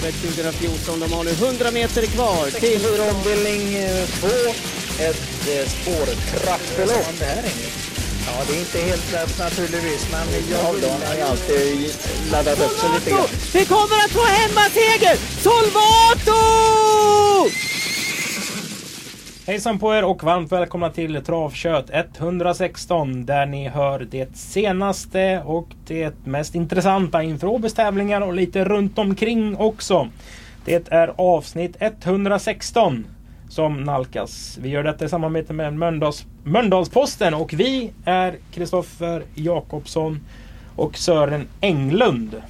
Elitloppstravet 2014. De har nu 100 meter kvar till... ombildning 2. Ett eh, spårtrappelopp. Ja, det är inte helt lätt naturligtvis, men jag vill... har ju alltid laddat upp sig lite grann. Vi kommer att få hemmaseger! Solvato! Hejsan på er och varmt välkomna till Travkött 116 där ni hör det senaste och det mest intressanta inför Åbys tävlingar och lite runt omkring också. Det är avsnitt 116 som nalkas. Vi gör detta i samarbete med Mölndals, Mölndalsposten och vi är Kristoffer Jakobsson och Sören Englund.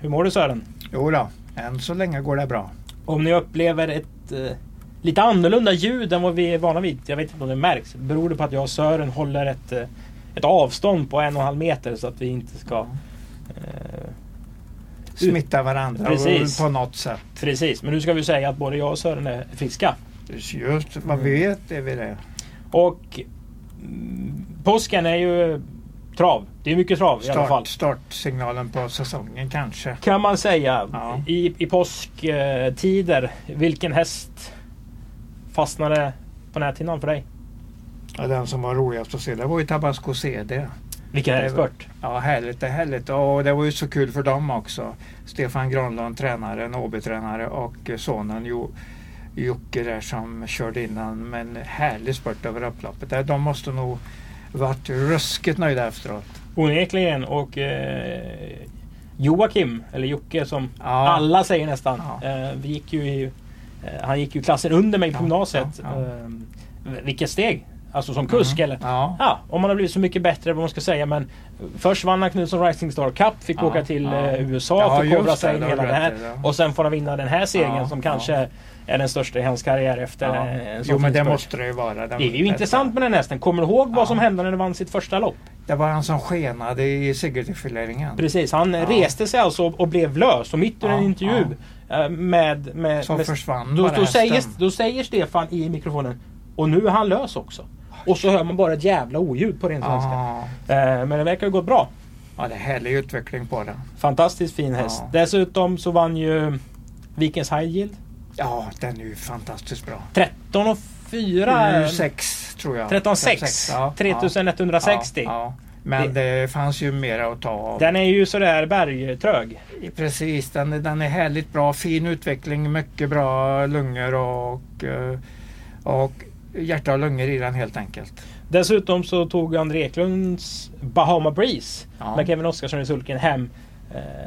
Hur mår du Sören? Jo då, än så länge går det bra. Om ni upplever ett eh, lite annorlunda ljud än vad vi är vana vid. Jag vet inte om det märks. Beror det på att jag och Sören håller ett, eh, ett avstånd på en och en halv meter så att vi inte ska... Eh, Smitta varandra Precis. på något sätt. precis, men nu ska vi säga att både jag och Sören är friska. Just vad vi vet är vi det. Och mm, påsken är ju trav. Det är mycket trav i alla fall. Start, startsignalen på säsongen kanske. Kan man säga. Ja. I, i påsktider. Vilken häst fastnade på näthinnan för dig? Ja, den som var roligast att se det var ju Tabasco CD. Vilken Det var- hästspurt? Ja, härligt, är härligt. Och det var ju så kul för dem också. Stefan Granlund, tränare, Åby-tränare och sonen jo, Jocke där som körde innan. Men härlig spurt över upploppet. De måste nog varit ruskigt nöjda efteråt. Onekligen och eh, Joakim, eller Jocke som Ja. alla säger nästan. Ja. Eh, vi gick ju i, han gick ju klassen under mig på gymnasiet. ja, ja. Eh, vilket steg! Alltså som kusk eller? Mm. Ja. Ja, om man har blivit så mycket bättre vad man ska säga. Men först vann han Knutsson Rising Star Cup, fick åka till eh, USA, just det, sig in det i hela det här. i. Och sen får han vinna den här segern som kanske är den största i hans karriär efter Ja. eh, en sån Jo men det fin spurt. måste det ju vara. Det är ju bästa. intressant med den hästen. Kommer du ihåg vad som hände när det vann sitt första lopp? Det var han som skenade i segertillfileringen. Precis, han reste sig alltså och blev lös. Och mitt under Ja, en intervju eh, med... med, Som med försvann då, då, säger, då säger Stefan i mikrofonen Och nu är han lös också. Och så hör man bara ett jävla oljud på ren svenska. Ja. Eh, men det verkar ha gått bra. ja, det är härlig utveckling på den. Fantastiskt fin häst. Ja. Dessutom så vann ju Vikens High Yield. Ja, den är ju fantastiskt bra. 13 och 4. 6 tror jag. 13,6. Ja, 3160. Ja, ja. Men det fanns ju mer att ta av. Den är ju sådär bergtrög. Precis, den, är- den är härligt bra. Fin utveckling, mycket bra lungor och, eh, och hjärta och lungor i den helt enkelt. Dessutom så tog André Eklunds Bahama Breeze Ja. med Kevin Oskarsson i sulken hem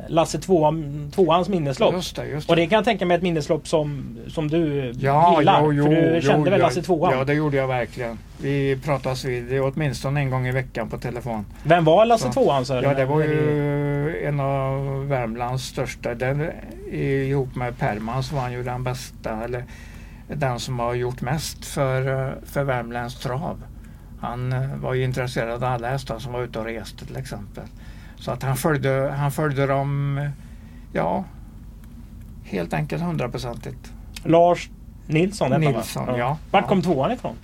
Lasse tvåan, tvåans minneslopp. Just det, just det. Och det kan jag tänka mig ett minneslopp som, som du Ja, gillar. jo, jo, för du kände jo, väl Lasse tvåan? Ja, det gjorde jag verkligen. Vi pratas vid åtminstone en gång i veckan på telefon. Vem var Lasse Så. tvåan Sören? Ja, det var ju en av Värmlands största. Den, ihop med Perman så var han ju den bästa, eller den som har gjort mest för, eh, för Värmlands trav. Han eh, var ju intresserad av alla hästar som var ute och reste till exempel. Så att han följde, han följde dem, ja, helt enkelt hundraprocentigt. Lars Nilsson hette han, va? Nilsson, ja. Vart Ja. kom tvåan ifrån?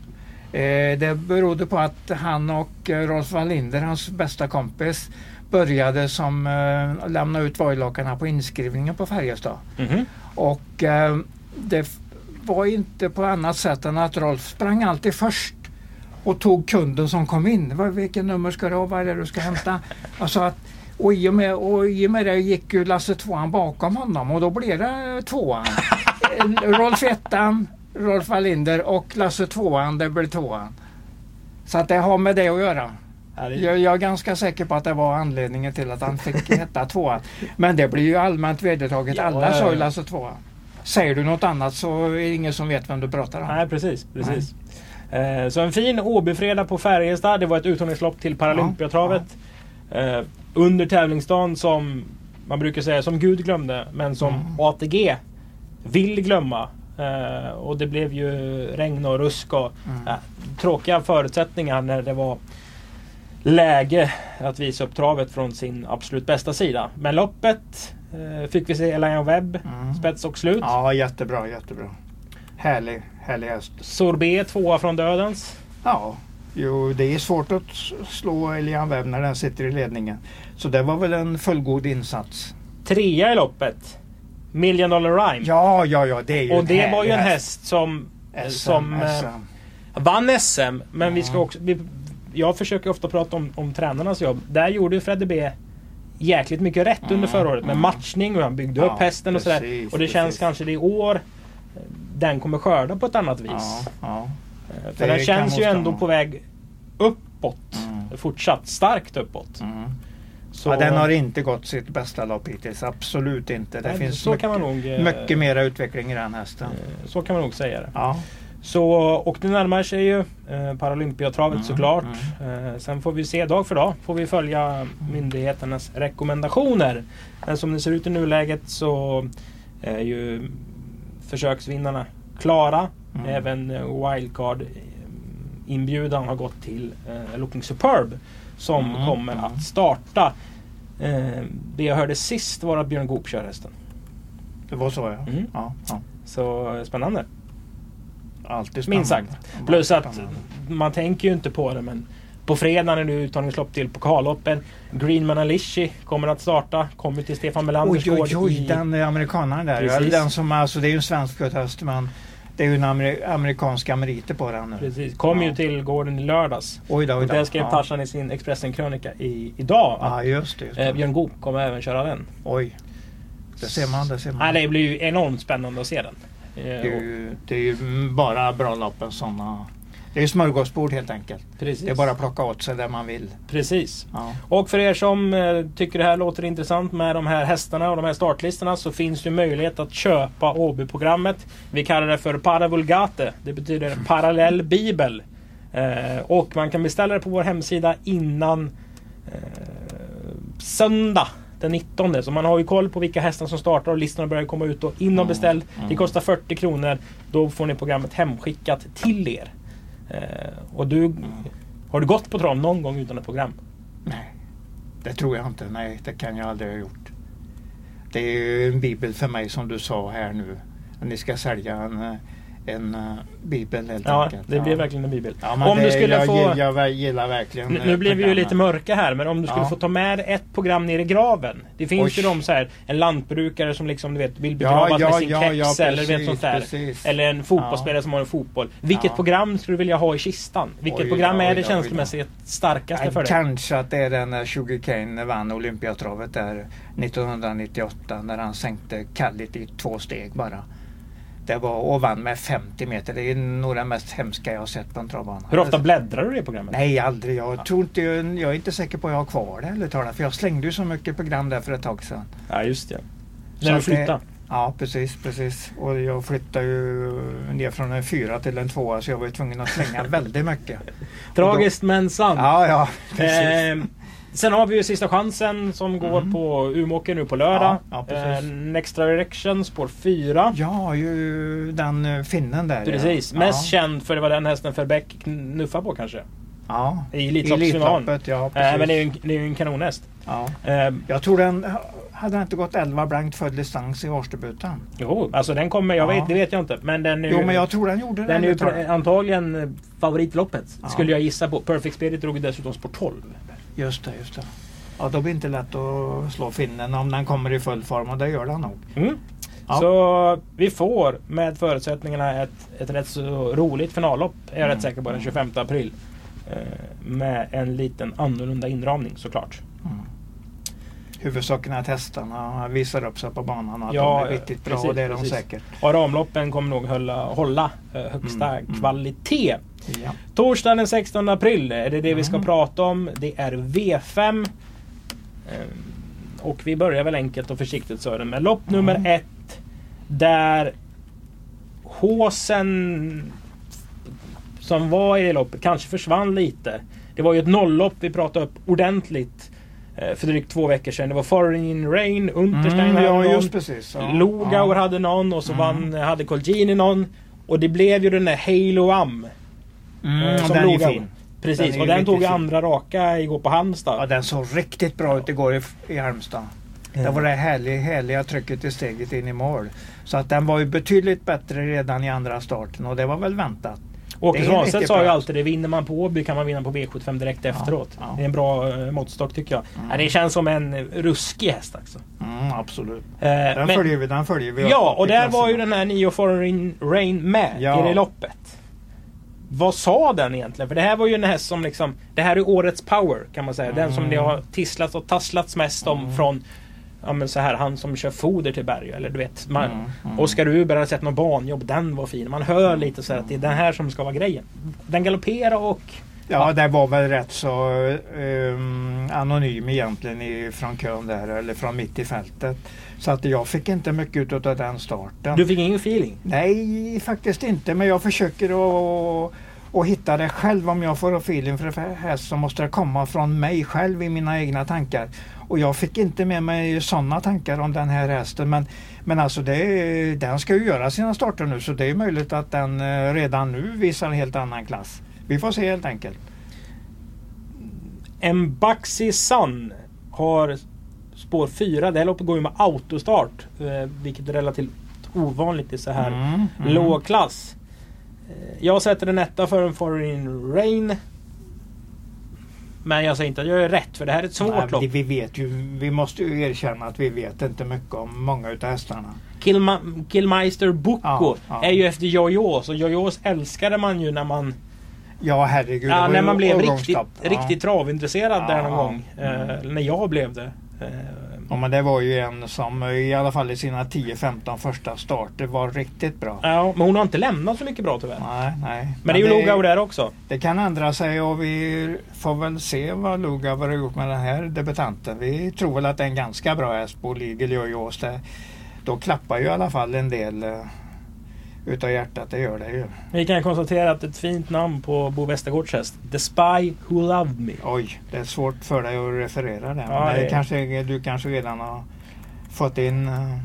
Eh, det berodde på att han och eh, Rolf Wallinder, hans bästa kompis, började som eh, lämna ut vojlockarna på inskrivningen på Färjestad. Mhm. Och eh, det var inte på annat sätt än att Rolf sprang alltid först och tog kunden som kom in. Vilken nummer ska du ha? Vad är det du ska hämta? Alltså att, och, i och med, och i och med det gick ju Lasse tvåan bakom honom och då blev det tvåan. Rolf ettan, Rolf Wallinder och Lasse tvåan, det blev tvåan. Så att det har med det att göra. Ja, Jag, jag är ganska säker på att det var anledningen till att han fick heta tvåan. Men det blir ju allmänt vedertaget. Ja, Alla ja, sa ju ja. Lasse tvåan. Säger du något annat så är det ingen som vet vem du pratar om. Nej precis, precis. Eh, så en fin Åbyfredag på Färjestad. Det var ett uttagningslopp till Paralympiatravet. Eh, under tävlingsdagen som man brukar säga som Gud glömde men som Mm. ATG vill glömma. Eh, och det blev ju regn och rusk och Mm. eh, tråkiga förutsättningar när det var läge att visa upp travet från sin absolut bästa sida. Men loppet eh, fick vi se Elaine Webb, Mm. spets och slut. Ja, jättebra, jättebra. Härlig, härlig häst. Sorbet tvåa från dödens. Ja, jo, det är svårt att slå Elian Webb när den sitter i ledningen. Så det var väl en fullgod insats. Trea i loppet. Million Dollar Rhyme. Ja, ja, ja. Det är ju och det var ju en häst som, SM, som eh, SM. vann SM. Men vi ska också... Vi, jag försöker ofta prata om, om tränarnas jobb. Där gjorde ju Fredde B jäkligt mycket rätt under förra året med mm. matchning och han byggde Ja, upp hästen och sådär. precis, Och det känns precis. kanske det i år eh, den kommer skörda på ett annat vis. Ja, ja. För Det den känns ju ändå på väg uppåt. Mm. Fortsatt starkt uppåt. Mm. Så, ja, den har inte gått sitt bästa lopp hittills. Absolut inte. Det Nej, finns så mycket, kan man nog, eh, mycket mera utveckling i den hästen. eh, Så kan man nog säga det. Ja. Så, och det närmar sig ju eh, Paralympiatravet Mm, såklart. Eh, sen får vi se dag för dag. Får vi följa myndigheternas rekommendationer. Men som det ser ut i nuläget så är ju försöksvinnarna klara. Mm. Även eh, wildcard eh, inbjudan har gått till eh, Looking Superb. Som Mm, kommer mm. att starta. Det jag hörde sist var att Björn Goop kör hästen. Det var så ja. Mm. ja, ja. Så spännande. Alltid spännande. Minst sagt. Plus att man tänker ju inte på det men på fredag är det uttagningslopp till pokalloppen. Greenman Alishi kommer att starta. Kommer till Stefan Melanders Oj, oj, gård oj, i... den amerikanaren där. Precis. Den som, alltså, det är ju en svensk häst men det är ju amer, amerikanska meriter på den nu. Precis. Kom Ja. ju till gården i lördags. Oj då, oj Och då. där skrev ja. Tarzan i sin Expressen-krönika i, idag Ja, just det. Just eh, det. Björn Goop kommer även köra den. Oj. Det ser man, det ser man. Nej, det blir ju enormt spännande att se den. Eh, Det är ju, det är ju bara bra loppen sådana. Det är smörgåsbord helt enkelt. Precis. Det är bara att plocka åt sig det man vill. Precis. Ja. Och för er som eh, tycker det här låter intressant med de här hästarna och de här startlistorna så finns det möjlighet att köpa Åby-programmet. Vi kallar det för Paravulgate. Det betyder parallell bibel. Eh, och man kan beställa det på vår hemsida innan eh, söndag den 19. Så man har ju koll på vilka hästar som startar och listorna börjar komma ut. Och in och Mm, beställ. Det kostar 40 kronor. Då får ni programmet hemskickat till er. Eh, och du, har du gått på trav någon gång utan ett program? Nej, det tror jag inte. Nej, det kan jag aldrig ha gjort. Det är ju en bibel för mig som du sa här nu. Ni ska sälja en, eh, en eh, bibel helt Ja, enkelt. det blir verkligen en bibel. Ja, om det, du skulle jag, få... gillar, jag gillar verkligen Nu, eh, nu blir vi ju lite mörka här, men om du skulle Ja. få ta med ett program ner i graven. Det finns Oj. ju de så här, en lantbrukare som liksom du vet vill Ja, begravas ja, med sin ja, keps ja, eller vet precis, sånt där. precis. Eller en fotbollsspelare som har en fotboll. Vilket Ja. program skulle du vilja ha i kistan? Vilket Oj, program ja, är oj, det ja, känslomässigt starkaste Ja, för dig? Kanske att det är den när Sugar Kane vann Olympiatravet där 1998 när han sänkte Kallit i två steg bara. Det var och vann med 50 meter. Det är nog det mest hemska jag har sett på en travbana. Hur ofta bläddrar du i det programmet? Nej, aldrig. Jag tror inte, jag är inte säker på att jag har kvar det ärligt talat. För jag slängde ju så mycket program där för ett tag sedan. Ja, just det. När du flyttade? Ja, precis, precis. Och jag flyttade ju ner från en fyra till en tvåa så jag var tvungen att slänga väldigt mycket. Tragiskt men sant. Ja, ja, precis. Ehm, sen har vi ju Sista chansen som går Mm. på Umeåker nu på lördag. Ja, ja. Ehm, Next Direction spår 4. Ja, ju den eh, finnen där. Precis. Ja. Mest känd för det var den hästen Verbeck knuffade på kanske. Ja, I Elitloppsfinalen. Ja precis. men det är ju en, det är en kanonhäst. ja. Ehm, Jag tror den hade den inte gått 11 blankt för distans i Årsdebuten. jo, alltså den kommer, jag Ja. vet, det vet jag inte. Men den är ju, Jo, men jag tror den gjorde det. den är ju antagligen eh, favoritloppet. Skulle jag gissa på. Perfect Spirit drog dessutom spår 12. Just det, just det. Ja, då blir det inte lätt att slå finnen om den kommer i full form och det gör den nog. Mm. Ja. Så vi får med förutsättningarna ett, ett rätt så roligt finallopp. Är jag Mm. rätt säker på den 25 april. Eh, med en liten annorlunda inramning såklart. Mm. Huvudsaken är att hästarna visar upp sig på banan och att Ja, de är riktigt bra precis, och det är de precis. säkert. Och ramloppen kommer nog hålla, hålla eh, högsta Mm, mm. kvalitet. Ja. Torsdagen den 16 april är det det vi ska Mm. prata om. Det är V5. Eh, Och vi börjar väl enkelt och försiktigt Sören med lopp nummer Mm. ett. Där håsen som var i det loppet kanske försvann lite. Det var ju ett nolllopp vi pratade upp ordentligt för drygt två veckor sedan. Det var Foreign Rain, Unterstein Mm, hade ja, någon. precis. Ja, Lugauer ja. hade någon och så Mm. vann, hade Colgjini någon. Och det blev ju den där Halo Am. Mm, eh, som den är Lugauer. fin. Precis, Den är och den tog fin. andra raka igår på Halmstad. Ja, den såg riktigt bra ut igår i, i Halmstad. Det var det härliga, härliga trycket i steget in i mål. Så att den var ju betydligt bättre redan i andra starten och det var väl väntat. Åke Svanstedt sa ju alltid det. Vinner man på Åby kan man vinna på V75 direkt efteråt. ja. Det är en bra eh, måttstock tycker jag. Ja, det känns som en ruskig häst alltså. Mm, absolut. Eh, Den men- följer vi. Den följer vi Ja, och där var ju den här Nio Foreign Rain med Ja. i det loppet. Vad sa den egentligen? För det här var ju en häst som liksom... Det här är årets power kan man säga. Den som det har tisslats och tasslats mest om från... Ja men så här, han som kör foder till Berg eller du vet. Man, Mm, mm. Oskar Uber hade sett något banjobb, den var fin. Man hör lite så här att det är den här som ska vara grejen. Den galopperar och... Ja, det var väl rätt så um, anonym egentligen i, från kön där, eller från mitt i fältet. Så att jag fick inte mycket ut av den starten. Du fick ingen feeling? Nej, faktiskt inte. Men jag försöker att, att hitta det själv om jag får feeling för det här så måste det komma från mig själv i mina egna tankar. Och jag fick inte med mig sådana tankar om den här hästen. Men, men alltså det, den ska ju göra sina starter nu så det är möjligt att den eh, redan nu visar en helt annan klass. Vi får se helt enkelt. Mbaxi Sun har spår 4. Det här loppet går ju med autostart. Eh, vilket är relativt ovanligt i så här Mm, mm. låg klass. Eh, jag sätter en etta för en Foreign Rain. Men jag säger inte att jag är rätt för det här är ett svårt Nej, lopp. vi, vet ju, vi måste ju erkänna att vi vet inte mycket om många utav hästarna. Killma- Killmeister Boko Ja, ja. är ju efter Jojos och Jojos älskade man ju när man, Ja herregud. ja, när man blev riktigt, årgångslopp. Ja. riktigt travintresserad där någon gång. Eh, när jag blev det. Eh, Ja men det var ju en som eh, i alla fall i sina 10-15 första starter var riktigt bra. ja, men hon har inte lämnat så mycket bra tyvärr. Nej, nej. Men det är ju Lugauer där också. Det kan ändra sig och vi får väl se vad Lugauer har gjort med den här debutanten. Vi tror väl att det är en ganska bra häst på Legal Jojos. Det- Då klappar ju i alla fall en del uh, utav hjärtat, det gör det ju. Vi kan konstatera att ett fint namn på Bo Westergårds häst. The Spy Who Loved Me. Oj, det är svårt för dig att referera det. Ja, det kanske, du kanske redan har fått in uh,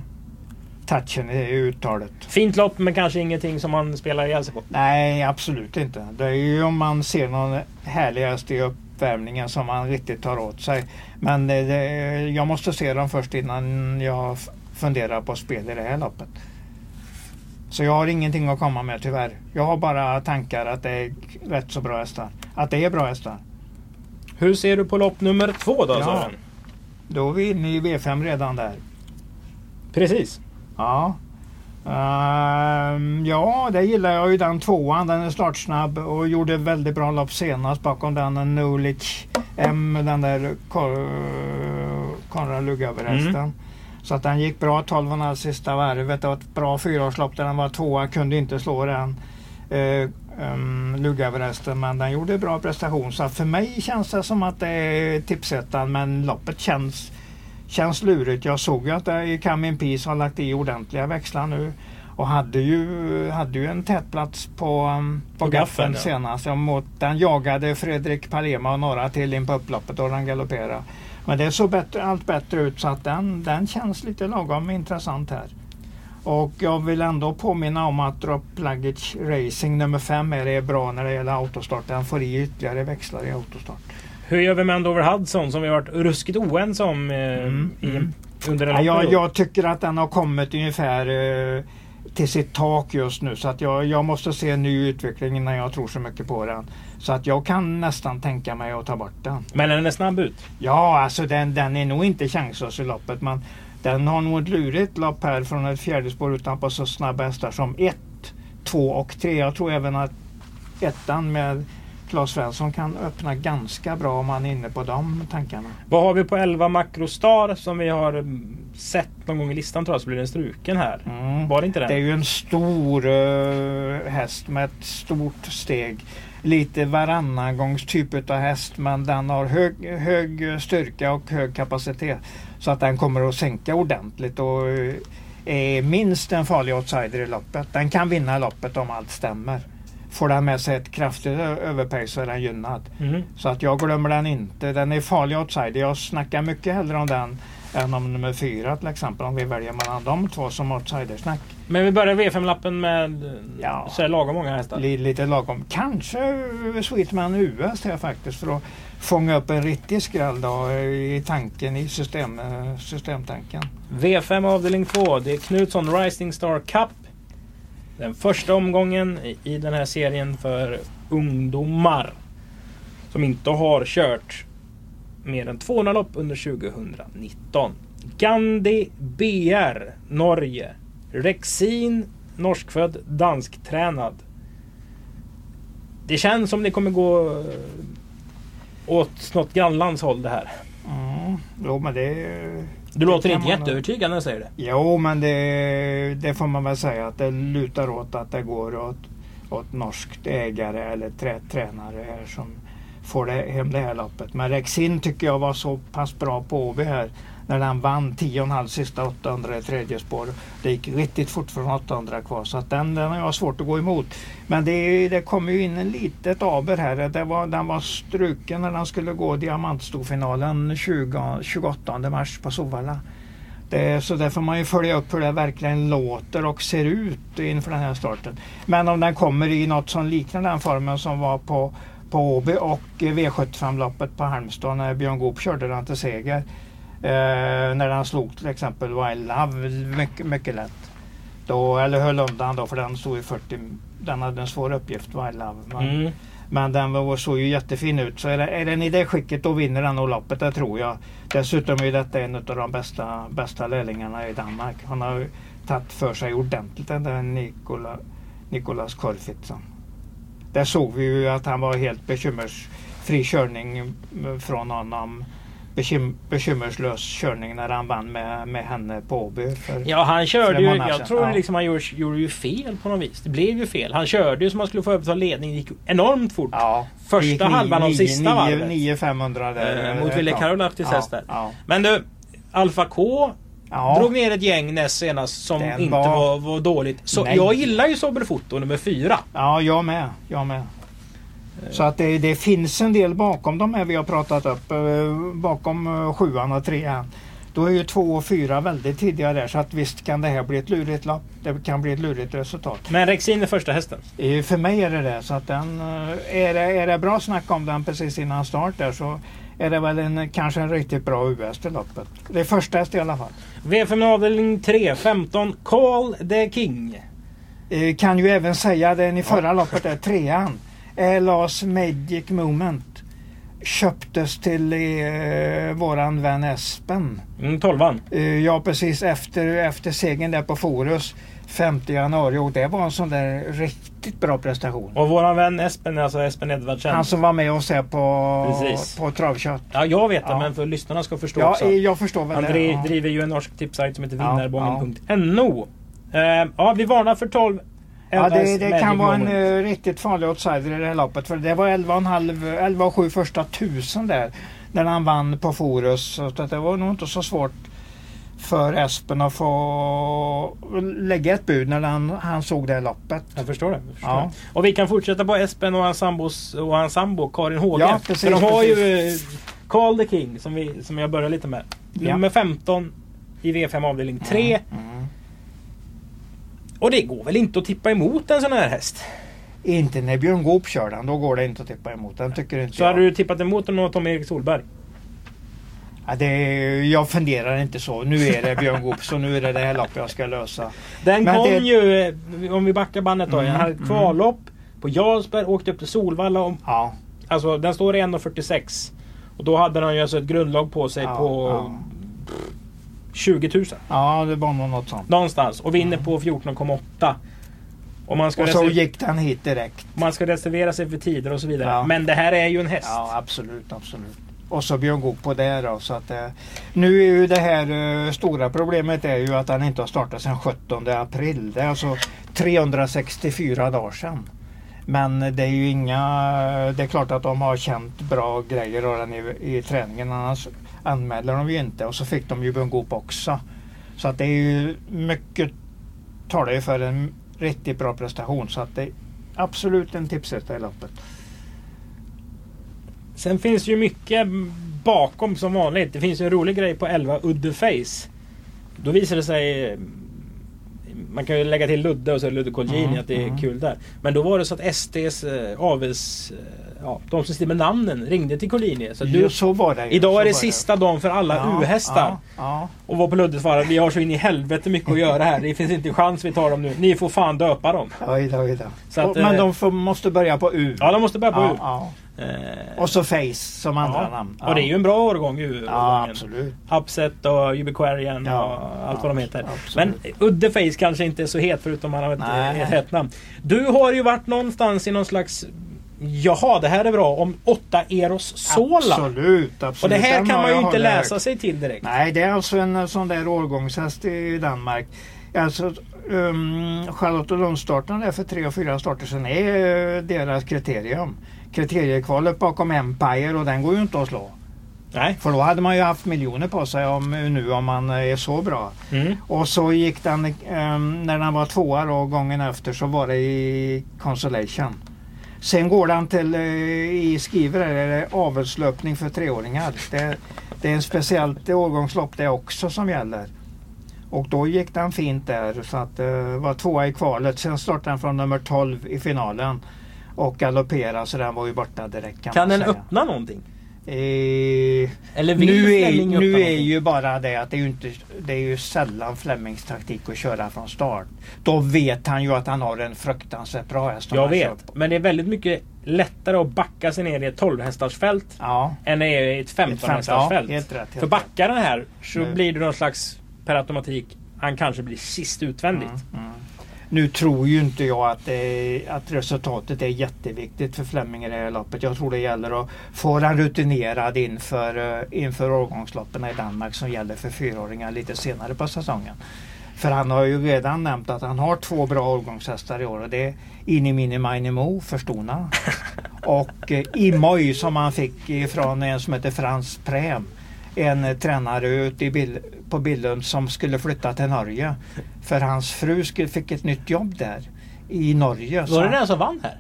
touchen i uttalet. Fint lopp men kanske ingenting som man spelar ihjäl sig på. Nej, absolut inte. Det är ju om man ser någon härlig häst i uppvärmningen som man riktigt tar åt sig. Men det, det, jag måste se dem först innan jag funderar på spel i det här loppet. Så jag har ingenting att komma med tyvärr. Jag har bara tankar att det är rätt så bra hästar. Att det är bra hästar. Hur ser du på lopp nummer två då Ja. Sören? Då är vi inne i V5 redan där. Precis. Ja. Ehm, ja, det gillar jag ju den tvåan. Den är startsnabb och gjorde väldigt bra lopp senast bakom den en M, den där Konrad Lugauer-hästen. Mm. Så att den gick bra 12,5 sista varvet. Det var ett bra fyraårslopp där den var tvåa. Kunde inte slå den. Uh, um, Lugauer-hästen men den gjorde bra prestation. Så för mig känns det som att det är tipsettan men loppet känns känns lurigt. Jag såg ju att Camin Peace har lagt i ordentliga växlar nu. Och hade ju, hade ju en tätplats på, um, på, På ja. senast. Jag mot, den jagade Fredrik Palema och några till in på upploppet och den galopperade. Men det såg bättre, allt bättre ut så att den, den känns lite lagom intressant här. Och jag vill ändå påminna om att Drop Luggage Racing nummer 5 är det bra när det gäller autostart. Den får i ytterligare växlar i autostart. Hur gör vi med Andover Hudson som vi har varit ruskigt oense om eh, Mm, i, mm. under en Ja, jag, jag tycker att den har kommit ungefär eh, till sitt tak just nu. Så att jag, jag måste se en ny utveckling innan jag tror så mycket på den. Så att jag kan nästan tänka mig att ta bort den. Men den är snabb ut. Ja, alltså den, den är nog inte chanslös i loppet. Men den har nog ett lurigt lopp här från ett fjärde spår utanpå så snabba hästar som 1, 2 och 3. Jag tror även att ettan med Claes Svensson kan öppna ganska bra om man är inne på de tankarna. Vad har vi på 11 Macrostar som vi har mm, sett någon gång i listan tror jag så blir den struken här. Mm. Var det inte den? Det är ju en stor uh, häst med ett stort steg. Lite varannangångs typ av häst men den har hög, hög styrka och hög kapacitet. Så att den kommer att sänka ordentligt och eh, är minst en farlig outsider i loppet. Den kan vinna loppet om allt stämmer. Får den med sig ett kraftigt överpace så är den gynnad. Mhm. Så att jag glömmer den inte. Den är farlig outsider. Jag snackar mycket hellre om den än om nummer fyra till exempel. Om vi väljer mellan de två som outsidersnack. Men vi börjar V5-lappen med Ja. så lagom många hästar. Li- Lite lagom. Kanske Sweetman US här faktiskt för att fånga upp en riktig skräll då i tanken, i system, eh, systemtanken. V5 avdelning 2. Det är Knutsson Rising Star Cup. Den första omgången i- den här serien för ungdomar. Som inte har kört mer än 200 lopp under 2019. Gandhi BR Norge. Rexin norskfödd dansktränad. Det känns som det kommer gå eh, åt något grannlands håll det här. Mm. Jo, men det... Du låter inte man jätteövertygande när säger det. Jo, men det, det får man väl säga att det lutar åt att det går åt, åt norskt ägare eller trä, tränare här som får det, hem det här loppet. Men Rexin tycker jag var så pass bra på Åby här när han vann 10,5 sista 800 i tredje spår. Det gick riktigt fort från 800 kvar så att den, den har jag svårt att gå emot. Men det, det kommer ju in en litet aber här. Det var, den var struken när den skulle gå diamantstorfinalen 20, 28 mars på Sovalla. Det, så där får man ju följa upp hur det verkligen låter och ser ut inför den här starten. Men om den kommer i något som liknar den formen som var på, på Åby och V75-loppet på Halmstad när Björn Goop körde den till seger. Eh, när han slog till exempel Wild Love mycket, mycket lätt. Då, eller höll undan då för den stod i 40. Den hade en svår uppgift Wild Love. Men, Mm. men den var, såg ju jättefin ut. Så är, det, är den i det skicket då vinner den nog loppet, det tror jag. Dessutom är detta en av de bästa, bästa lärlingarna i Danmark. Han har tagit för sig ordentligt den där Nikola, Nikolas Korfitson. Där såg vi ju att han var helt bekymmersfri körning från honom. Bekym, bekymmerslös körning när han vann med, med henne på Åby. Ja, han körde ju... Jag tror ja. liksom han gjorde, gjorde ju fel på något vis. Det blev ju fel. Han körde ju som han skulle få överta ledning. Det gick enormt fort. Ja, Första halvan av sista varvet. nio 500 där. Eh, mot Ville Ja. Karolahtis Ja, häst där. Ja. Men du, Alfa K Ja. drog ner ett gäng näst senast som Den inte var- var, var dåligt. Så Nej. jag gillar ju Soberfoto nummer fyra. Ja, jag med. Jag med. Så att det, det finns en del bakom de här vi har pratat upp. eh, Bakom eh, sjuan och trean. Då är ju två och fyra väldigt tidiga där så att visst kan det här bli ett lurigt lopp. Det kan bli ett lurigt resultat. Men Rexin är första hästen. Eh, För mig är det det. Så att den, eh, är, det, är det bra snack om den precis innan start där så är det väl en, kanske en riktigt bra US till loppet. Det är första häst i alla fall. V5 avdelning 3, 15. Call the King. Eh, Kan ju även säga den i förra loppet är trean. Elas Magic Moment. Köptes till eh, våran vän Espen. Mm, 12 Eh, ja precis efter, efter segern där på Forus 5 januari och det var en sån där riktigt bra prestation. Och våran vän Espen alltså Espen Edvardsen. Han som var med oss här på, Precis. på travkött. Ja, jag vet det, Ja. men för lyssnarna ska förstå Ja, också. eh, jag förstår väl Han det. dri ja. driver ju en norsk tipsajt som heter Ja, vinnarbången.no. Eh, ja, vi varnar för 12. Ja, det, det kan vara en eh, riktigt farlig outsider i det här loppet. För det var 11,5, 11 och 7 första tusen där. När han vann på Forus. Så det var nog inte så svårt för Espen att få lägga ett bud när han, han såg det här loppet. Jag förstår det. Jag förstår Ja. det. Och vi kan fortsätta på Espen och hans, sambos, och hans sambo Karin Håge. Ja, precis, för de har precis. ju eh, Carl the King som, vi, som jag börjar lite med. Ja. Nummer 15 i V5 avdelning 3. Mm. Och det går väl inte att tippa emot en sån här häst? Inte när Björn Goop kör den. Då går det inte att tippa emot den. Tycker inte Så jag. hade du tippat emot den och Tom-Erik Solberg? Ja, det, jag funderar inte så. Nu är det Björn Goop så nu är det det här loppet jag ska lösa. Den Men kom det- ju, eh, om vi backar bandet då, Mm, den hade ett mm. kvallopp på Jarlsberg, åkte upp till Solvalla. Och, Ja, alltså den står i 1.46. Och då hade han ju alltså ett grundlag på sig Ja, på ja. 20 000. ja det var nog något sånt. Någonstans. Och vinner på 14,8. Och man ska, Och så gick den hit direkt. man ska reservera sig för tider och så vidare. Ja. Men det här är ju en häst. Ja, absolut, absolut. Och så Björn Goop på det då. Så att, eh, nu är ju det här eh, stora problemet är ju att han inte har startat sedan 17 april. Det är alltså 364 dagar sedan. Men det är ju inga... Det är klart att de har känt bra grejer av den i, i träningen. Annars anmäler de ju inte. Och så fick de ju Björn Goop också. Så att det är ju mycket talar ju för en riktigt bra prestation. Så att det är absolut en tipsetta i loppet. Sen finns ju mycket bakom som vanligt. Det finns ju en rolig grej på 11 Udde Face. Då visar det sig... man kan ju lägga till Ludde och så Ludde Colgjini Mm, att det är mm. kul där. Men då var det så att STs eh, avels... Ja, de som skriver namnen ringde till Colgjini. Så att du, så var det idag så är det sista dagen för alla Ja, U-hästar. Ja, ja. Och var på Ludde svarade vi har så in i helvete mycket att göra här. Det finns inte chans vi tar dem nu. Ni får fan döpa dem. Oj då, oj då. Så att, Men eh, de får, måste börja på U. Ja, de måste börja på ja, U. ja. Eh, Och så Face som andra ja. namn. Och det är ju en bra årgång U. Ja, absolut. Upset och Ubiquarian Ja, och allt vad de heter. absolut. Men Udde Face kanske inte är så het förutom han har ett hett namn. Du har ju varit någonstans i någon slags Jaha, det här är bra. Om 8 Eros Sola. Absolut, absolut. Och det här Den kan man ju inte läsa sig till direkt. Nej, det är alltså en eh, sån där årgångshäst i Danmark. Alltså, um, Charlottenlundstarten där för tre och fyra starter sedan är eh, deras kriterium. Kriteriekvalet bakom Empire och den går ju inte att slå. Nej. För då hade man ju haft miljoner på sig om, nu om man är så bra. Mm. Och så gick den, ehm, när den var tvåa då, gången efter så var det i Consolation. Sen går den till, eh, i skriver det avelslöpning för treåringar. Det, det är ett speciellt årgångslopp det också som gäller. Och då gick den fint där så att det var tvåa i kvalet. Sen startade den från nummer 12 i finalen. Och galopperade så den var ju borta direkt kan, Kan den säga. öppna någonting? Eh, Eller nu är, nu är ju bara det att det är ju, inte, det är ju sällan Flemings taktik att köra från start. Då vet han ju att han har en fruktansvärt bra häst. Jag vet. Men det är väldigt mycket lättare att backa sig ner i ett 12 hästars fält Ja, än det är i ett 15 fem- hästars ja, helt rätt, helt För backar den här så Nu. blir det någon slags per automatik han kanske blir sist utvändigt. Mm, mm. Nu tror ju inte jag att, det, att resultatet är jätteviktigt för Flemming i det här loppet. Jag tror det gäller att få den rutinerad inför, eh, inför årgångsloppen i Danmark som gäller för fyraåringar lite senare på säsongen. För han har ju redan nämnt att han har två bra årgångshästar i år och det är Inimini Mainimo för Stona och eh, Imoy som han fick ifrån en som heter Frans Präm. En tränare ute i på Billund som skulle flytta till Norge. För hans fru skulle, fick ett nytt jobb där i Norge. Var det den som vann här?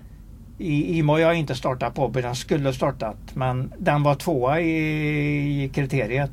i Imoy har inte startat på, den skulle startat. Men den var tvåa i, i kriteriet.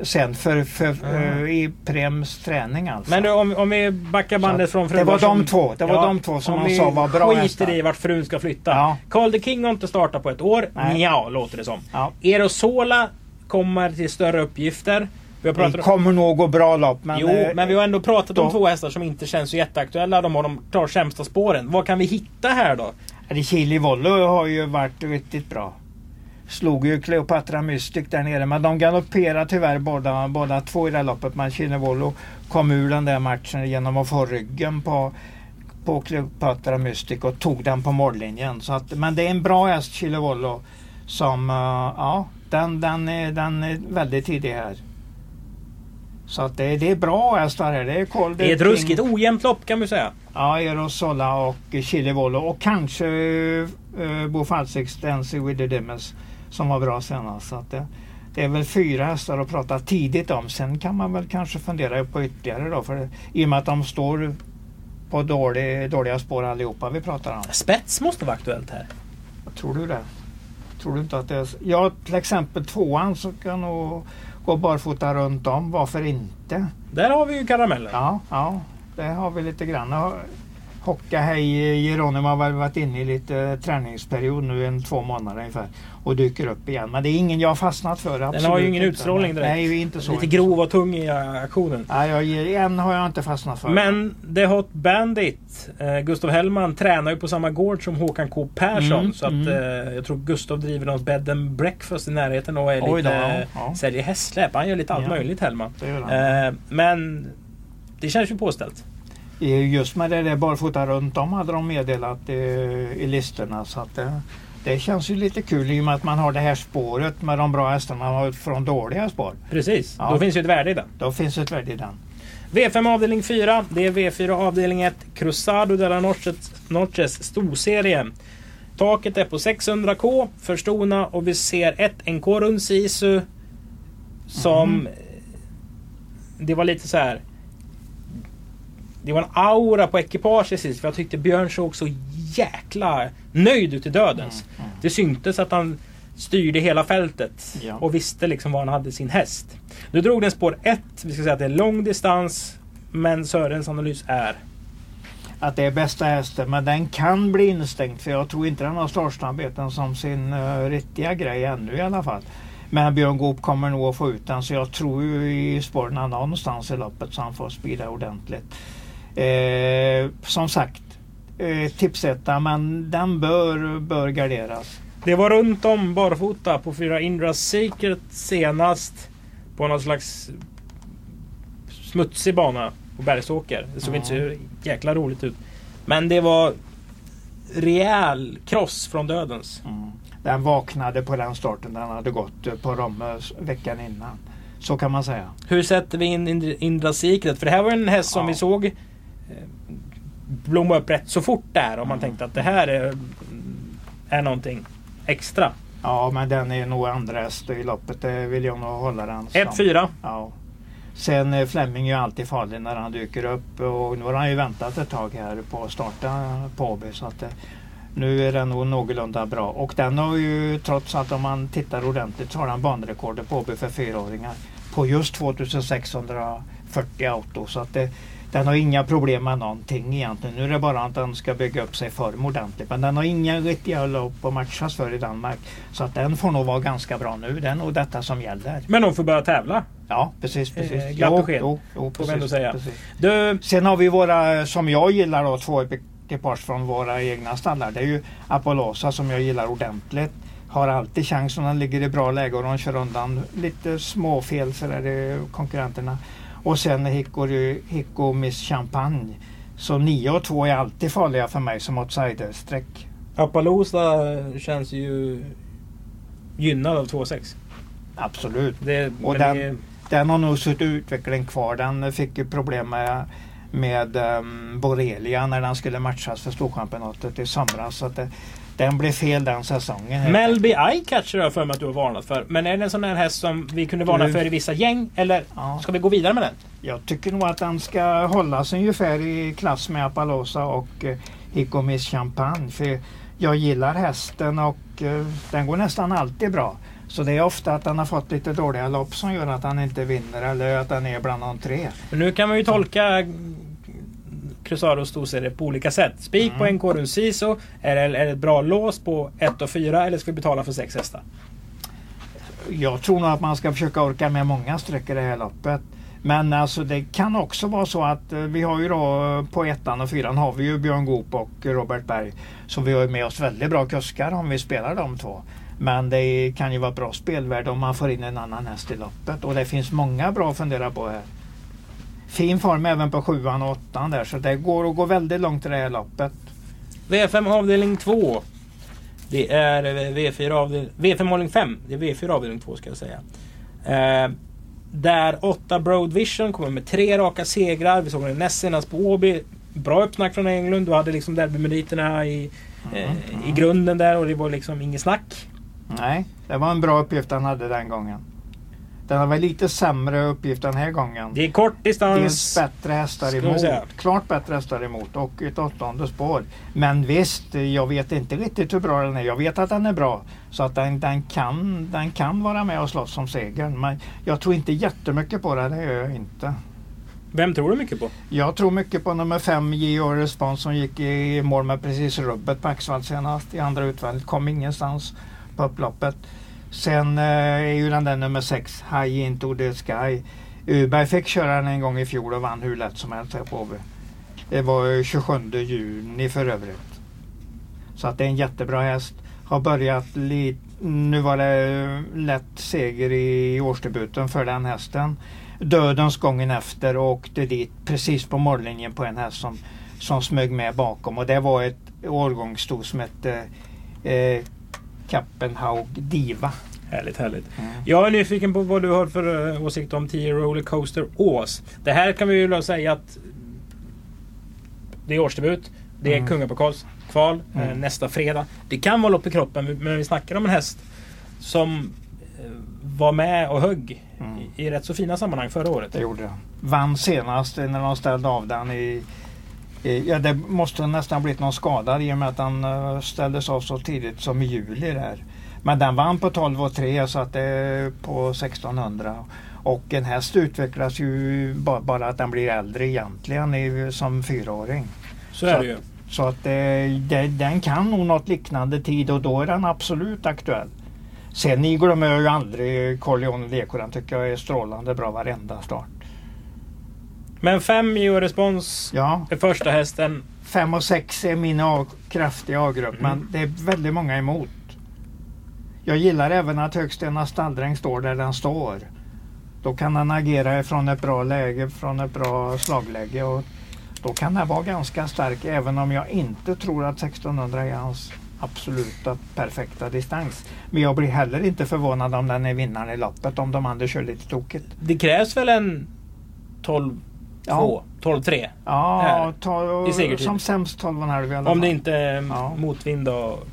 Sen för, för, Mm. eh, i Prems träning alltså. Men du, om, om vi backar bandet från det fruar var de två. Det var de två som om han vi sa var bra skiter hästar. i vart frun ska flytta. Ja. Carl the King har inte startat på ett år. Nej. Ja, låter det som. Ja. Erosola kommer till större uppgifter. Vi har Det pratat om... kommer nog gå bra lopp. Men, jo, eh, men vi har ändå pratat om då- två hästar som inte känns så jätteaktuella. De har de klart sämsta spåren. Vad kan vi hitta här då? Det Chili Vollo har ju varit riktigt bra. Slog ju Cleopatra Mystic där nere men de galopperade tyvärr båda, båda två i det här loppet. Men Chili Vollo kom ur den där matchen genom att få ryggen på, på Cleopatra Mystic och tog den på mållinjen. Så att, men det är en bra häst Chili Vollo som, eh, ja, den, den, är, den är väldigt tidig här. Så att det, det är bra hästar här. Det är Cold Det är ett ruskigt ojämnt lopp kan vi säga. Ja, Erosola och Chili Volo och kanske uh, Bofals Extensive with the Dimmers som var bra senast. Så att det, det är väl fyra hästar att prata tidigt om. Sen kan man väl kanske fundera på ytterligare då. För I och med att de står på dålig, dåliga spår allihopa vi pratar om. Spets måste vara aktuellt här. Tror du det? Tror du inte att det är... Ja, till exempel tvåan så kan nog gå barfota runt om. Varför inte? Där har vi ju karamellen. Ja, ja, det har vi lite grann. Hocka Hej Geronimo har väl varit inne i lite träningsperiod nu, en två månader ungefär. Och dyker upp igen. Men det är ingen jag har fastnat för. Den absolut har ju ingen inte. utstrålning direkt. Nej, inte så. Lite grov och tung i äh, aktionen. Nej, jag, en har jag inte fastnat för. Men The Hot Bandit, eh, Gustav Hellman tränar ju på samma gård som Håkan K Persson. Mm, så att mm. eh, jag tror Gustav driver något bed and breakfast i närheten och är Oj lite, då, ja, ja. säljer hästsläp. Han gör lite allt Ja. möjligt Hellman. Det. Eh, men det känns ju påställt. Just med det där barfota runt om hade de meddelat eh, i listorna. Så att det, det känns ju lite kul i och med att man har det här spåret med de bra hästarna från dåliga spår. Precis, Ja. då finns ju ett värde i den. Då finns ett värde i den. V5 avdelning 4. Det är V4 avdelning 1. Cruzado della Norces, Norces storserie. Taket är på 600k för Stona och vi ser ett NK Rund Sisu som... Mhm. Det var lite så här. Det var en aura på ekipaget sist för jag tyckte Björn såg så jäkla nöjd ut i dödens. Mm, mm. Det syntes att han styrde hela fältet Ja. och visste liksom var han hade sin häst. Nu drog den spår 1. Vi ska säga att det är lång distans. Men Sörens analys är? Att det är bästa hästen men den kan bli instängd för jag tror inte den har startsnabbheten som sin uh, riktiga grej ännu i alla fall. Men Björn Goop kommer nog att få ut den så jag tror ju i spåren någonstans i loppet så han får spida ordentligt. Eh, som sagt, eh, tipsetta men den bör, bör garderas. Det var runt om barfota på fyra Indra Secret senast. På någon slags smutsig bana på Bergsåker. Det såg Ja. inte så jäkla roligt ut. Men det var rejäl kross från dödens. Mm. Den vaknade på den starten den hade gått på Romme veckan innan. Så kan man säga. Hur sätter vi in Ind- Indra Secret? För det här var en häst som Ja. vi såg blomma upp rätt så fort där. Och man tänkte att det här är, är någonting extra. Ja men den är nog andra häst i loppet. Det vill jag nog hålla den som. 1-4. Ja. Sen eh, Fleming är ju alltid farlig när han dyker upp och nu har han ju väntat ett tag här på att starta på Åby. Så att, eh, nu är den nog någorlunda bra. Och den har ju trots att om man tittar ordentligt så har den banrekordet på Åby för fyraåringar. På just 2640 auto. Så att det, den har inga problem med någonting egentligen. Nu är det bara att den ska bygga upp sig form ordentligt. Men den har inga riktiga lopp att matchas för i Danmark. Så att den får nog vara ganska bra nu. Det är nog detta som gäller. Men de får börja tävla. Ja, precis. precis. Eh, glatt Jo, besked, Jo, jo, ändå precis, säga. precis. Du, Sen har vi våra, som jag gillar då, två ekipage från våra egna stallar. Det är ju Apollosa som jag gillar ordentligt. Har alltid chans om den ligger i bra läge och de kör undan lite småfel så där konkurrenterna. Och sen Hicko, Hicko Miss Champagne. Så 9 och 2 är alltid farliga för mig som outsiderstreck. Appaloosa känns ju gynnad av 2-6. Absolut. Det, Och den- det, Den har nog suttit utveckling kvar. Den fick ju problem med, med um, Borrelia när den skulle matchas för Storchampionatet i somras. Så att det, den blev fel den säsongen. Melby Eyecatcher har jag för mig att du har varnat för. Men är det en sån här häst som vi kunde varna Du- för i vissa gäng? Eller Ja. ska vi gå vidare med den? Jag tycker nog att den ska hållas ungefär i klass med Apallosa och Hicko Miss Champagne. För jag gillar hästen och eh, den går nästan alltid bra. Så det är ofta att den har fått lite dåliga lopp som gör att han inte vinner eller att den är bland de tre. Men nu kan man ju tolka Cruzados storserie på olika sätt. Spik på Mm. NK runt Siso. Är det, ett bra lås på 1 och 4 eller ska vi betala för 6 hästar? Jag tror nog att man ska försöka orka med många streck i det här loppet. Men alltså det kan också vara så att eh, vi har ju då eh, på ettan och fyran har vi ju Björn Goop och Robert Berg. Så vi har ju med oss väldigt bra kuskar om vi spelar de två. Men det kan ju vara bra spelvärde om man får in en annan häst i loppet. Och det finns många bra att fundera på här. Fin form även på sjuan och åttan där så det går att gå väldigt långt i det här loppet. V5 avdelning 2. Det är eh, V4 avdelning... V5 avdelning 5. Det är V4 avdelning 2 ska jag säga. Eh, där 8 Broad Vision kommer med tre raka segrar. Vi såg den näst senast på Åby. Bra uppsnack från Englund. Du hade liksom derbymeriterna i, eh, i grunden där och det var liksom inget snack. Nej, det var en bra uppgift han hade den gången. Den har väl lite sämre uppgift den här gången. Det är kort Dels distans. bättre hästar emot. Klart bättre hästar emot och ett åttonde spår. Men visst, jag vet inte riktigt hur bra den är. Jag vet att den är bra. Så att den, den, kan, den kan vara med och slåss om segern. Men jag tror inte jättemycket på det. Det gör jag inte. Vem tror du mycket på? Jag tror mycket på nummer fem, J.O. Respons som gick i mål med precis rubbet på Axvall senast i andra utvändigt. Kom ingenstans på upploppet. Sen eh, är ju den där nummer sex, High Into the Sky. Uberg fick köra den en gång i fjol och vann hur lätt som helst här på Åby. Det var 27 juni för övrigt. Så att det är en jättebra häst. Har börjat lite... Nu var det eh, lätt seger i årsdebuten för den hästen. Dödens gången efter och åkte dit precis på mållinjen på en häst som, som smög med bakom. Och det var ett årgångssto som hette eh, Kappenhaug Diva. Härligt, härligt. Mm. Jag är nyfiken på vad du har för eh, åsikt om 10 Rollercoaster Ås. Det här kan vi ju säga att det är årsdebut. Det är Mm. kungapokalskval eh, Mm. nästa fredag. Det kan vara lopp i kroppen men vi snackar om en häst som eh, var med och högg Mm. i, i rätt så fina sammanhang förra året. Det gjorde den. Vann senast när de ställde av den i Ja det måste nästan blivit någon skada i och med att den eh, ställdes av så tidigt som i juli där. Men den vann på 12 och 3 så att det är på 1600. Och en häst utvecklas ju bara, att den blir äldre egentligen som fyraåring. Så är det ju. Så att det, det, den kan nog något liknande tid och då är den absolut aktuell. Sen ni glömmer jag ju aldrig Corleone Deco. Den tycker jag är strålande bra varenda start. Men fem i respons ja. är första hästen. Fem och sex är min A kraftiga A-grupp, mm. men det är väldigt många emot. Jag gillar även att Högstena stalldräng står där den står. Då kan han agera från ett bra läge, från ett bra slagläge. Och då kan han vara ganska stark även om jag inte tror att 1600 är hans absoluta perfekta distans. Men jag blir heller inte förvånad om den är vinnaren i loppet om de andra kör lite tokigt. Det krävs väl en 12 2, 12-3. Ja, här, ta, i segertid. som sämst 12,5 i alla fall. Om det inte är ja. motvind och,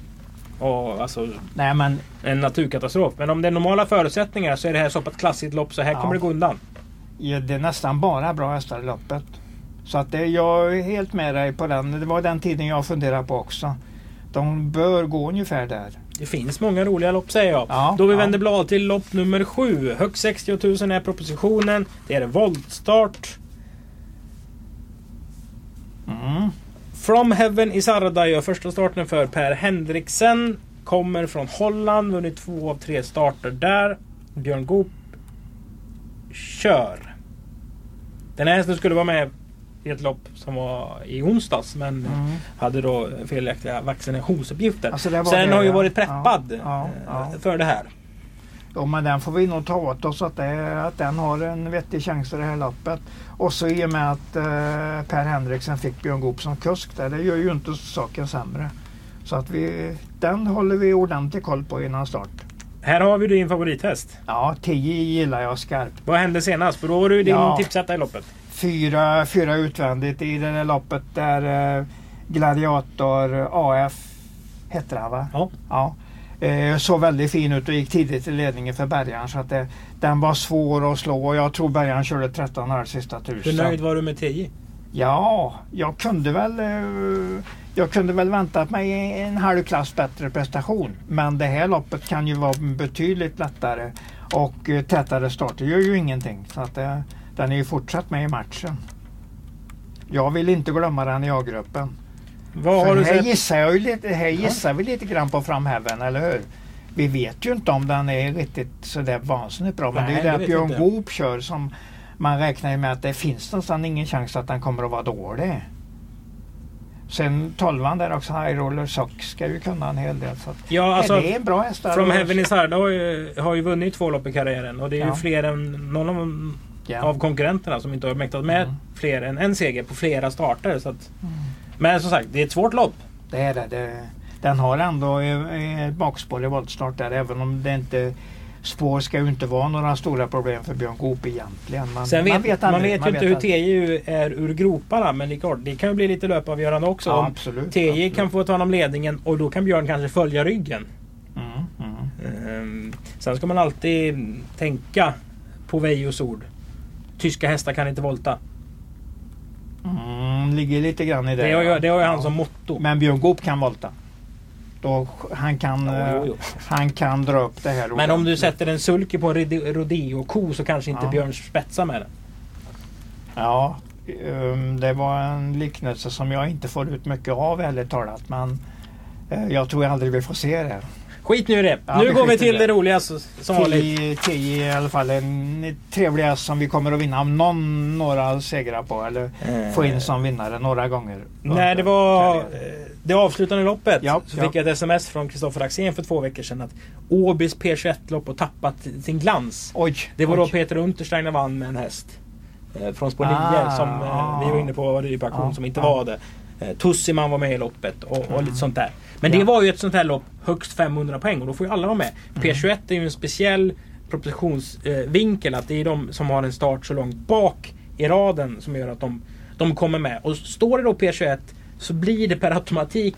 och alltså Nej, men, en naturkatastrof. Men om det är normala förutsättningar så är det här så pass klassiskt lopp så här ja. kommer det gå undan. Ja, det är nästan bara bra hästar i loppet. Så att det, jag är helt med dig på den. Det var den tiden jag funderade på också. De bör gå ungefär där. Det finns många roliga lopp säger jag. Ja, Då vi ja. vänder blad till lopp nummer sju. Högst 60 000 är propositionen. Det är voltstart. Mm. From Heaven i Sarda gör första starten för Per Henriksen. Kommer från Holland, vunnit två av tre starter där. Björn Goop kör. Den här hästen skulle vara med i ett lopp som var i onsdags men Mm. hade då felaktiga vaccinationsuppgifter. Alltså, den det, har ju varit preppad Ja, ja, ja. eh, för det här. Jo, men den får vi nog ta åt oss att, det, att den har en vettig chans i det här loppet. Och så i och med att eh, Per Henriksen fick Björn Goop som kusk där, det gör ju inte saken sämre. Så att vi, den håller vi ordentligt koll på innan start. Här har vi din favorithäst. Ja, 10 gillar jag skarpt. Vad hände senast? För då var du din Ja. tipsetta i loppet. fyra, fyra utvändigt i det där loppet där eh, Gladiator AF hette han va? Ja. ja. Eh, såg väldigt fin ut och gick tidigt i ledningen för Bergan så att det, den var svår att slå och jag tror Bergan körde 13,5 sista Hur tusen. nöjd var du med 10? Ja, jag kunde väl eh, jag kunde väl väntat mig en halv klass bättre prestation. Men det här loppet kan ju vara betydligt lättare och eh, tätare starter gör ju ingenting. Så att eh, den är ju fortsatt med i matchen. Jag vill inte glömma den i A-gruppen. Vad har du här sett? gissar, jag ju lite, här gissar vi lite grann på Framhäven, eller hur? Vi vet ju inte om den är riktigt sådär vansinnigt bra. Men Nej, det är ju det att Björn. Goop kör som man räknar ju med att det finns nästan ingen chans att den kommer att vara dålig. Sen tolvan där också, High Roller Sock, ska ju kunna en hel del. Så att, Ja, alltså, det är en bra häst. From Heaven is Hard har ju, har ju vunnit två lopp i karriären. Och det är ju Ja. fler än någon av, Ja. av konkurrenterna som inte har mäktat med Mm. fler än en seger på flera starter. Så att, Mm. Men som sagt, det är ett svårt lopp. Det är det. det den har ändå eh, ett bakspår i voltstart där även om det inte Spår ska ju inte vara några stora problem för Björn Goop egentligen. Man, Sen vet, man vet, aldrig, ju inte hur aldrig. TJ är ur groparna. Men det, kan ju bli lite löpavgörande också. Ja, absolut. TJ absolut. kan få ta hand om ledningen och då kan Björn kanske följa ryggen. Mm, mm. Ehm, sen ska man alltid tänka på Vejos ord. Tyska hästar kan inte volta. Mm, ligger lite grann i det. Det har ju, det har ju han som motto. Men Björn Goop kan volta. Då, han, kan, Jo, eh, jo, jo. han kan dra upp det här Men om du sätter en sulky på en rode- rodeo-ko så kanske inte Ja. Björn spetsar med den. Ja, ehm, det var en liknelse som jag inte får ut mycket av ärligt talat. Men eh, jag tror aldrig vi får se det. Skit nu i det. Ja, nu går vi till det, det. roliga som vanligt. 10 10 i alla fall en trevlig häst som vi kommer att vinna om någon några segrar på. Eller få in som vinnare några gånger. När det var eh, det avslutande loppet Ja, så ja. fick jag ett sms från Kristoffer Axén för två veckor sedan att Åbys P21-lopp har tappat sin glans. Oj, Det var då oj. Peter Untersteiner vann med en häst. Eh, från spår 9 Ah, som eh, vi var inne på var dyr på auktion Ja, som inte ja. var det. Eh, Tussiman var med i loppet och, och Mm. lite sånt där. Men det var ju ett sånt här lopp högst 500 poäng och då får ju alla vara med. Mm. P21 är ju en speciell propositionsvinkel att det är de som har en start så långt bak i raden som gör att de, de kommer med. Och står det då P21 så blir det per automatik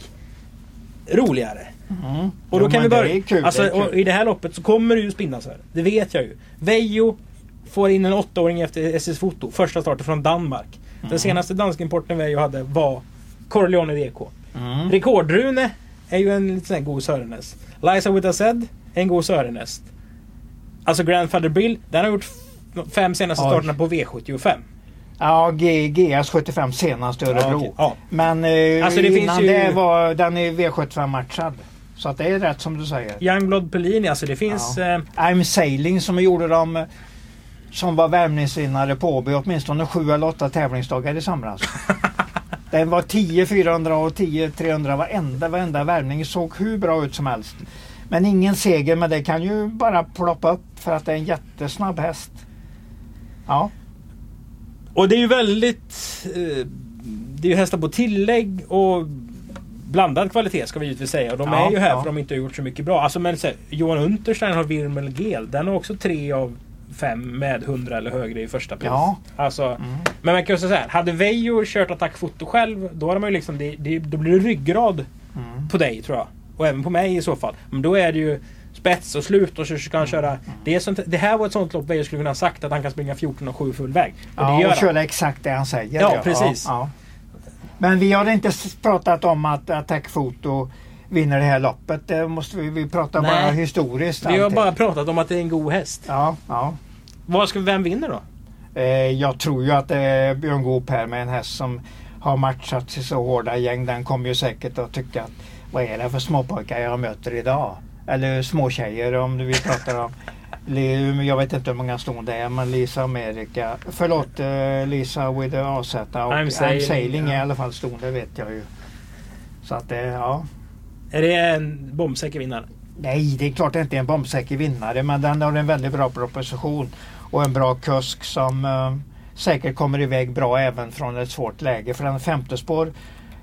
roligare. Mm. Och då Jo, kan vi börja. kul, alltså, det I det här loppet så kommer det ju spinnas här. Det vet jag ju. Vejo får in en åttaåring efter SS Foto. Första starten från Danmark. Mm. Den senaste danskimporten Vejo hade var Corleone DK. Mm. Rekordrune är ju en lite sån här god Sörenäs. Liza With A Said är en god Sörenäst. Alltså Grandfather Bill, den har gjort fem senaste Oj. starterna på V75. Ja, G, GS 75 senast i Örebro. Ja, okej. Ja. Men eh, Alltså, det finns innan ju- det var den är V75-matchad. Så att det är rätt som du säger. Youngblood Pellini, alltså det finns... Ja. Eh, I'm Sailing som gjorde dem eh, som var värmningsvinnare på Åby åtminstone sju eller åtta tävlingsdagar i somras. Det var 10 400 och 10 300 varenda, varenda värmning. såg hur bra ut som helst. Men ingen seger, men det kan ju bara ploppa upp för att det är en jättesnabb häst. Ja, och det är ju väldigt... Eh, det är ju hästar på tillägg och blandad kvalitet ska vi givetvis säga. Och de Ja, är ju här ja. för de inte har gjort så mycket bra. Alltså men så, här, Johan Unterstein har Virmel Gel. Den har också tre av fem med 100 eller högre i första pris. Ja. Alltså, Mm. Men man kan ju säga. Hade Veijo kört attackfoto själv då, hade man ju liksom, det, det, då blir det ryggrad Mm. på dig tror jag. Och även på mig i så fall. Men då är det ju spets och slut och så ska han köra. Det, sånt, det här var ett sånt lopp Veijo skulle kunna ha sagt att han kan springa 14 och 7 full väg. Och det Ja, gör och köra exakt det han säger. Ja, precis. Ja, Men vi har inte pratat om att Attack Photo vinner det här loppet. Det måste vi, vi pratar Nej. bara historiskt. Vi har alltid. bara pratat om att det är en god häst. Ja, ja. Vad ska, vem vinner då? Eh, jag tror ju att det är Björn Goop här med en häst som har matchat sig så hårda gäng. Den kommer ju säkert att tycka att vad är det för småpojkar jag möter idag? Eller småtjejer om vi pratar om. Li- Jag vet inte hur många ston det är men Lisa America. Förlåt eh, Lisa with AZ och I'm I'm sailing, sailing, är i ja. alla fall ston, det vet jag ju. Så att det, ja. Är det en bombsäker vinnare? Nej, det är klart det inte är en bombsäker vinnare men den har en väldigt bra proposition och en bra kusk som eh, säkert kommer iväg bra även från ett svårt läge. För den femte spår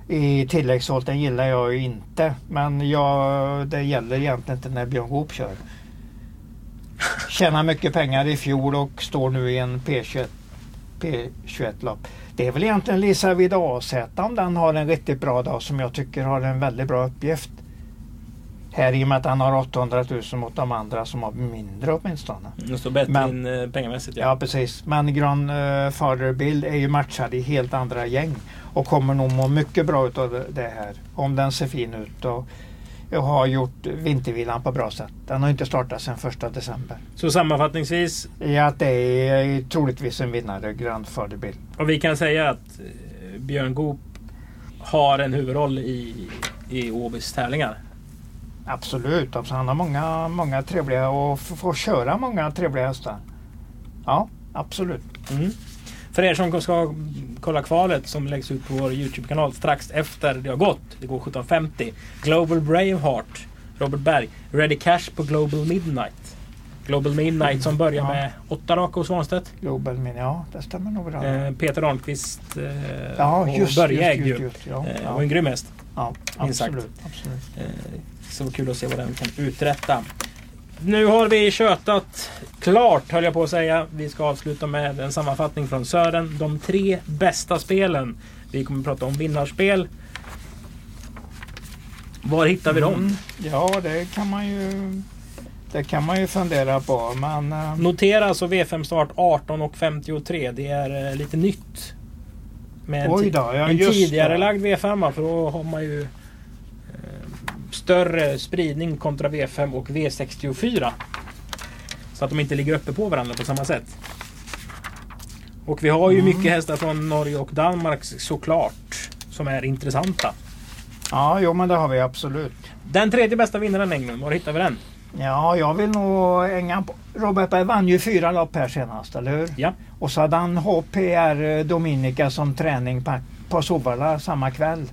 i tilläggsholt den gillar jag ju inte. Men jag, det gäller egentligen inte när Björn Goop kör. Tjänar mycket pengar i fjol och står nu i en P21, P21-lopp. Det är väl egentligen Lisa vid AZ om den har en riktigt bra dag som jag tycker har en väldigt bra uppgift. Här i och med att han har 800 000 mot de andra som har mindre åtminstone. Det står bättre Men- in eh, pengamässigt ja. Ja precis. Men Grandfather Bill är ju matchad i helt andra gäng. Och kommer nog må mycket bra utav det- här. Om den ser fin ut. Och har gjort vintervilan på bra sätt. Den har inte startat sedan första december. Så sammanfattningsvis, I att det är troligtvis en vinnare, Grandfather Bill. och vi kan säga att eh, Björn Goop har en huvudroll i, i Åbys tävlingar. Absolut. Alltså, han har många, många trevliga och får köra många trevliga hästar. Ja, absolut. Mm. För er som ska kolla kvalet som läggs ut på vår Youtube-kanal strax efter det har gått. Det går 17.50. Global Braveheart, Robert Berg. Ready Cash på Global Midnight. Global Midnight som börjar Ja. med åtta raka hos Svanstedt. Global Min, ja det stämmer nog bra. Eh, Peter Arnqvist eh, ja, och just, Börje just, ägde just, ju. ja, Eh, ja. och en grym häst. Ja, absolut. absolut. Eh, så kul att se vad den kan uträtta. Nu har vi tjötat klart höll jag på att säga. Vi ska avsluta med en sammanfattning från Sören. De tre bästa spelen. Vi kommer att prata om vinnarspel. Var hittar vi dem? Mm, ja, det kan man ju det kan man ju fundera på. Men eh, Notera alltså V5 start 18 och 53. Det är eh, lite nytt. Med en, Oj då, ja, en tidigare det. lagd V5 för då har man ju större spridning kontra V5 och V64. Så att de inte ligger uppe på varandra på samma sätt. Och vi har ju Mm. mycket hästar från Norge och Danmark såklart. Som är intressanta. ja, jo men det har vi absolut. Den tredje bästa vinnaren Englund, var hittar vi den? Ja, jag vill nog hänga på. Robert Berg vann ju fyra lopp här senast, eller hur? Ja. Och så hade han HPR Dominica som träning på, på Solvalla samma kväll.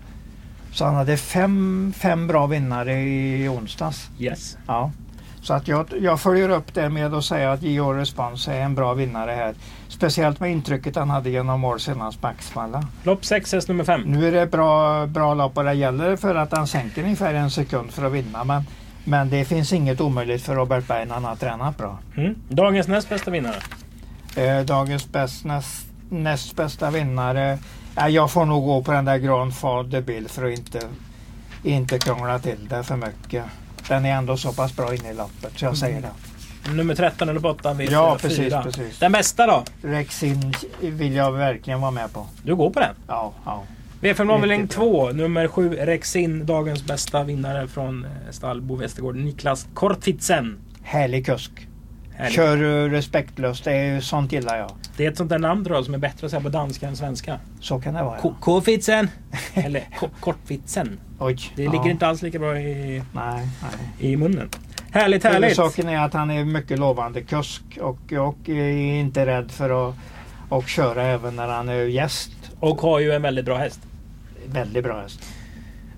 Så han hade fem, fem bra vinnare i onsdags. Yes. Ja. Så att jag, jag följer upp det med att säga att Geo Respons är en bra vinnare här. Speciellt med intrycket han hade genom år senast Axvalla. Lopp 6, häst nummer 5. Nu är det bra, bra lopp och det gäller för att han sänker ungefär en sekund för att vinna. Men, men det finns inget omöjligt för Robert Berg när han har tränat bra. Mm. Dagens näst bästa vinnare. Eh, dagens bäst, näst, näst bästa vinnare. Jag får nog gå på den där Grandfather Bill för att inte, inte krångla till det för mycket. Den är ändå så pass bra inne i loppet så jag säger det. Nummer 13 eller på 8 V4. Ja, precis, precis. Den bästa då? Rexin vill jag verkligen vara med på. Du går på den. Ja, ja. V5 avdelning Riktigt 2, nummer 7 Rexin, dagens bästa vinnare från eh, stall Bo Westergård, Niklas Kortfitsen. Härlig kusk. Härligt. Kör respektlöst, det är, sånt gillar jag. Det är ett sånt där namn tror jag som är bättre att säga på danska än svenska. Så kan det vara. Ja. K-fitsen! Eller kortfitsen. Oj, Det ja. ligger inte alls lika bra i, Nej, nej. i munnen. Härligt, härligt! Huvudsaken är att han är mycket lovande kusk och, och är inte rädd för att och köra även när han är gäst. Och har ju en väldigt bra häst. Väldigt bra häst.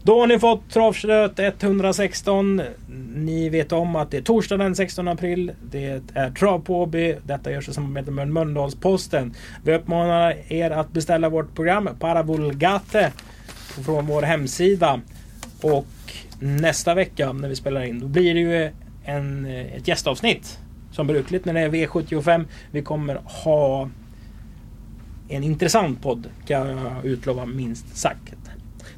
Då har ni fått travslöt 116. Ni vet om att det är torsdag den 16 april. Det är Trav på Åby. Detta görs i samarbete med Mölndalsposten. Vi uppmanar er att beställa vårt program Paravulgate från vår hemsida. Och nästa vecka när vi spelar in då blir det ju en, ett gästavsnitt. Som brukligt när det är V75. Vi kommer ha en intressant podd kan jag utlova minst sagt.